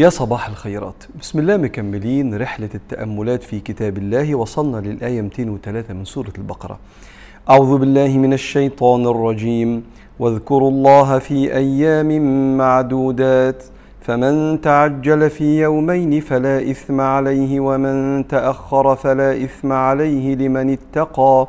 يا صباح الخيرات. بسم الله مكملين رحلة التأملات في كتاب الله وصلنا للآية 203 من سورة البقرة. أعوذ بالله من الشيطان الرجيم. واذكروا الله في أيام معدودات. فمن تعجل في يومين فلا إثم عليه ومن تأخر فلا إثم عليه لمن اتقى.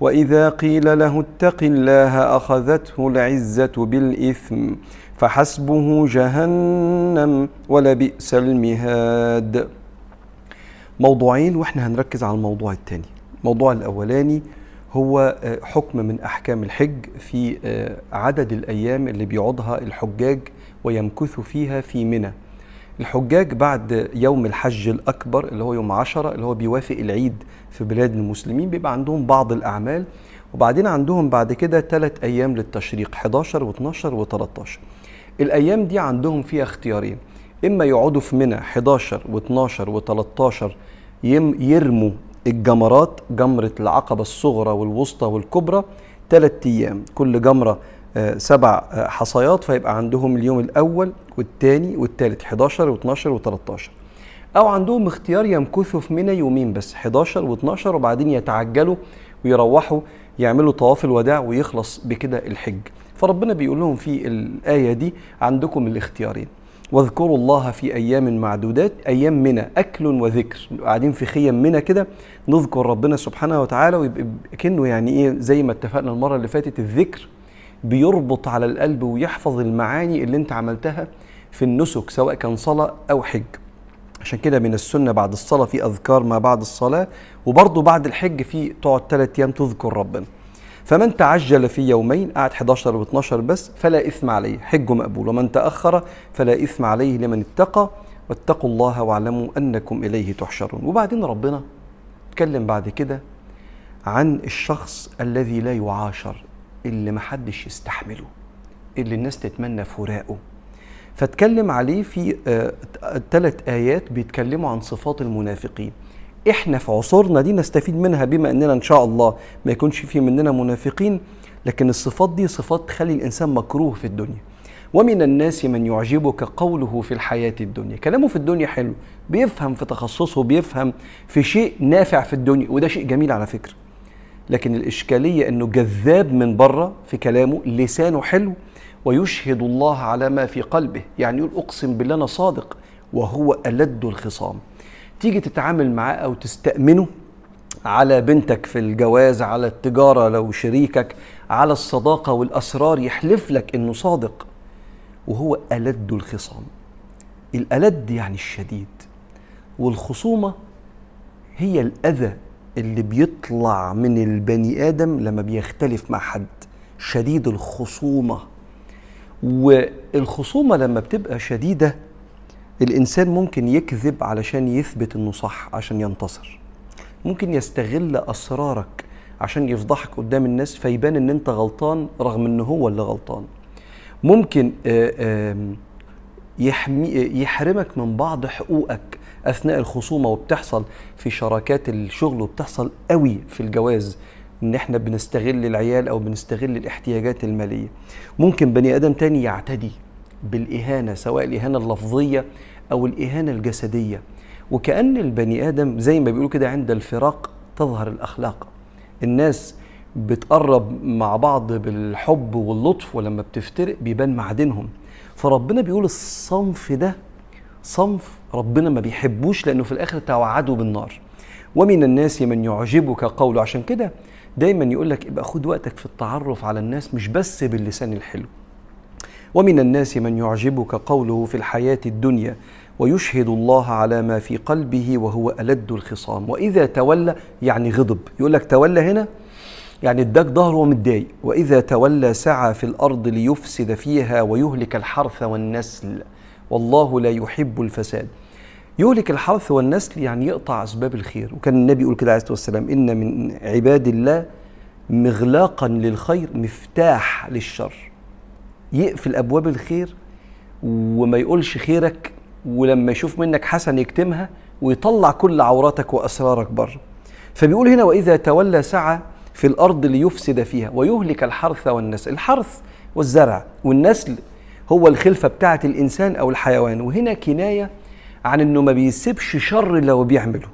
وإذا قيل له اتق الله أخذته العزة بالإثم فحسبه جهنم ولبئس المهاد. موضوعين وإحنا هنركز على الموضوع الثاني الموضوع الأولاني هو حكم من أحكام الحج في عدد الأيام اللي بيقعدها الحجاج ويمكثوا فيها في منى. الحجاج بعد يوم الحج الأكبر اللي هو يوم عشرة اللي هو بيوافق العيد في بلاد المسلمين بيبقى عندهم بعض الأعمال. وبعدين عندهم بعد كده ثلاث أيام للتشريق 11 و12 و13 الأيام دي عندهم فيها اختيارين. إما يقعدوا في منى 11 و12 و13 يرموا الجمرات جمرة العقبة الصغرى والوسطى والكبرى ثلاث أيام. كل جمرة سبع حصيات فيبقى عندهم اليوم الأول والثاني والثالث 11 و12 و13 أو عندهم اختيار يمكثوا في منى يومين بس 11 و12 وبعدين يتعجلوا ويروحوا يعملوا طواف الوداع ويخلص بكده الحج. فربنا بيقول لهم في الآية دي عندكم الاختيارين. واذكروا الله في أيام معدودات أيام منى أكل وذكر. قاعدين في خيم منى كده نذكر ربنا سبحانه وتعالى ويبقى كأنه يعني إيه زي ما اتفقنا المرة اللي فاتت الذكر بيربط على القلب ويحفظ المعاني اللي انت عملتها في النسك سواء كان صلاة أو حج. عشان كده من السنة بعد الصلاة في أذكار ما بعد الصلاة وبرضه بعد الحج في تقعد ثلاث أيام تذكر ربنا. فمن تعجل في يومين قعد 11 و12 بس فلا إثم عليه حجه مقبول. ومن تأخر فلا إثم عليه لمن اتقى واتقوا الله واعلموا أنكم إليه تحشرون. وبعدين ربنا اتكلم بعد كده عن الشخص الذي لا يعاشر. اللي محدش يستحمله اللي الناس تتمنى فراقه. فاتكلم عليه في ثلاث آيات بيتكلموا عن صفات المنافقين. إحنا في عصورنا دي نستفيد منها بما إننا إن شاء الله ما يكونش في مننا منافقين لكن الصفات دي صفات تخلي الإنسان مكروه في الدنيا. ومن الناس من يعجبك قوله في الحياة الدنيا. كلامه في الدنيا حلو بيفهم في تخصصه بيفهم في شيء نافع في الدنيا وده شيء جميل على فكرة. لكن الإشكالية أنه جذاب من بره في كلامه لسانه حلو ويشهد الله على ما في قلبه. يعني يقول أقسم بالله أنا صادق وهو ألد الخصام. تيجي تتعامل معاه أو تستأمنه على بنتك في الجواز على التجارة لو شريكك على الصداقة والأسرار يحلف لك أنه صادق وهو ألد الخصام. الألد يعني الشديد. والخصومة هي الأذى اللي بيطلع من البني آدم لما بيختلف مع حد شديد الخصومة. والخصومة لما بتبقى شديدة الإنسان ممكن يكذب علشان يثبت إنه صح عشان ينتصر. ممكن يستغل أسرارك عشان يفضحك قدام الناس فيبان إن أنت غلطان رغم ان هو اللي غلطان. ممكن يحمي يحرمك من بعض حقوقك. أثناء الخصومة وبتحصل في شراكات الشغل وبتحصل قوي في الجواز إن إحنا بنستغل العيال أو بنستغل الاحتياجات المالية. ممكن بني آدم تاني يعتدي بالإهانة سواء الإهانة اللفظية أو الإهانة الجسدية. وكأن البني آدم زي ما بيقولوا كده عند الفراق تظهر الأخلاق. الناس بتقرب مع بعض بالحب واللطف ولما بتفترق بيبان معدنهم فربنا بيقول الصنف ده صنف ربنا ما بيحبوش لأنه في الآخر توعدوا بالنار. ومن الناس من يعجبك قوله عشان كده دايما يقول لك ابقى خد وقتك في التعرف على الناس مش بس باللسان الحلو. ومن الناس من يعجبك قوله في الحياة الدنيا ويشهد الله على ما في قلبه وهو ألد الخصام. وإذا تولى يعني غضب. يقول لك تولى هنا؟ يعني اداك ظهره ومتضايق وإذا تولى سعى في الأرض ليفسد فيها ويهلك الحرث والنسل. والله لا يحب الفساد. يهلك الحرث والنسل يعني يقطع أسباب الخير. وكان النبي يقول كده عليه الصلاة والسلام إن من عباد الله مغلاقا للخير مفتاح للشر. يقفل أبواب الخير وما يقولش خيرك ولما يشوف منك حسن يكتمها ويطلع كل عوراتك وأسرارك بره. فبيقول هنا وإذا تولى سعى في الأرض ليفسد فيها ويهلك الحرث والنسل. الحرث والزرع والنسل هو الخلفة بتاعه الإنسان أو الحيوان. وهنا كناية عن إنه ما بيسيبش شر لو بيعمله.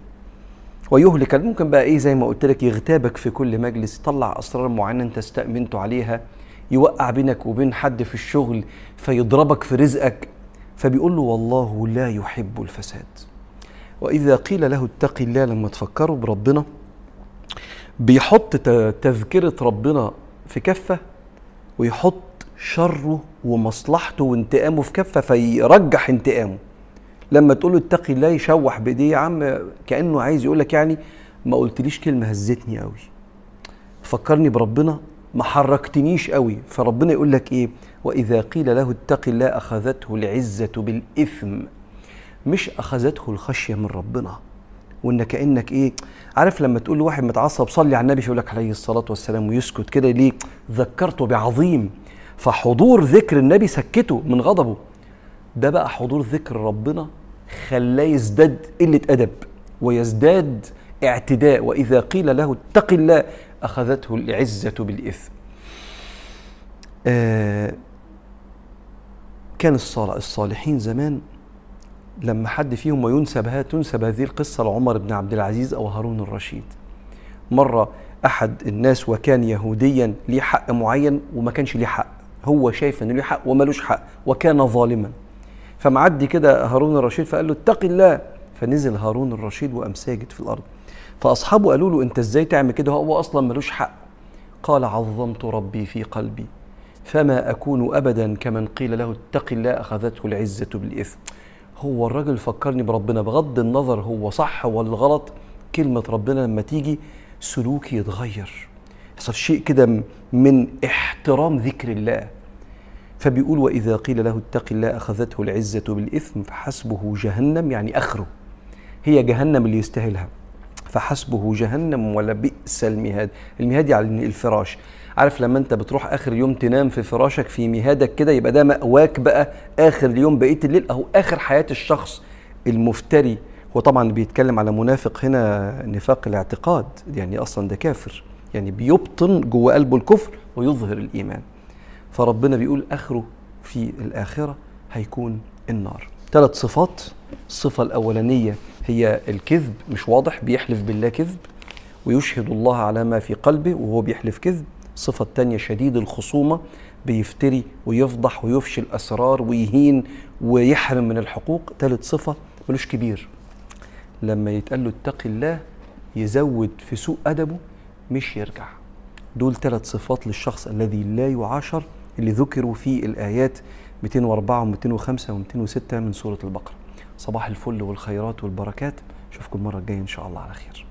ويهلك. ممكن بقى إيه زي ما قلت لك يغتابك في كل مجلس يطلع أسرار معينة أنت استأمنته عليها يوقع بينك وبين حد في الشغل فيضربك في رزقك. فبيقول له والله لا يحب الفساد. وإذا قيل له اتق الله لما تفكروا بربنا بيحط تذكرة ربنا في كفة ويحط شره ومصلحته وانتقامه في كفه فيرجح انتقامه. لما تقول له اتقي الله يشوح بإيديه يا عم كأنه عايز يقول لك يعني ما قلتليش كلمة هزتني قوي فكرني بربنا ما حركتنيش قوي فربنا يقول لك إيه؟ وإذا قيل له اتق الله أخذته العزة بالإثم. مش أخذته الخشية من ربنا. وإن كأنك إيه؟ عارف لما تقول لواحد متعصب صلي على النبي فيقول لك عليه الصلاة والسلام ويسكت كده ليه؟ ذكرته بعظيم. فحضور ذكر النبي سكته من غضبه. ده بقى حضور ذكر ربنا خلاه يزداد قلة أدب ويزداد اعتداء. وإذا قيل له اتق الله أخذته العزة بالإثم. آه كان الصالحين زمان لما حد فيهم وينسب تنسب هذه القصة لعمر بن عبد العزيز أو هارون الرشيد. مرة أحد الناس وكان يهوديا ليه حق معين وما كانش ليه حق. هو شايف إنه ليه حق ومالوش حق وكان ظالما. فمعدي كده هارون الرشيد فقال له اتق الله. فنزل هارون الرشيد وقام ساجد في الأرض. فأصحابه قالوا له أنت إزاي تعمل كده؟ هو أصلا ملوش حق. قال عظمت ربي في قلبي فما أكون ابدا كمن قيل له اتق الله أخذته العزة بالإثم. هو الراجل فكرني بربنا. بغض النظر هو صح ولا غلط كلمة ربنا لما تيجي سلوكي يتغير. يحصل شيء كده من احترام ذكر الله. فبيقول وإذا قيل له اتق الله أخذته العزة بالإثم فحسبه جهنم يعني آخره. هي جهنم اللي يستاهلها. فحسبه جهنم ولا بئس المهاد. المهاد يعني الفراش. عارف لما أنت بتروح آخر يوم تنام في فراشك في مهادك كده يبقى ده مأواك بقى آخر اليوم بقية الليل اهو آخر حياة الشخص المفتري. هو طبعا بيتكلم على منافق هنا نفاق الاعتقاد يعني أصلا ده كافر. يعني بيبطن جوه قلبه الكفر ويظهر الإيمان. فربنا بيقول آخره في الآخرة هيكون النار. ثلاث صفات. الصفة الأولانية هي الكذب مش واضح بيحلف بالله كذب ويشهد الله على ما في قلبه وهو بيحلف كذب. الصفة الثانية شديد الخصومة بيفتري ويفضح ويفشي الأسرار ويهين ويحرم من الحقوق. ثالث صفة ملوش كبير. لما يتقال له اتق الله يزود في سوء أدبه مش يرجع. دول ثلاث صفات للشخص الذي لا يعاشر اللي ذكروا في الآيات 204 و205 و206 من سورة البقرة. صباح الفل والخيرات والبركات. أشوفكم المرة الجاية إن شاء الله على خير.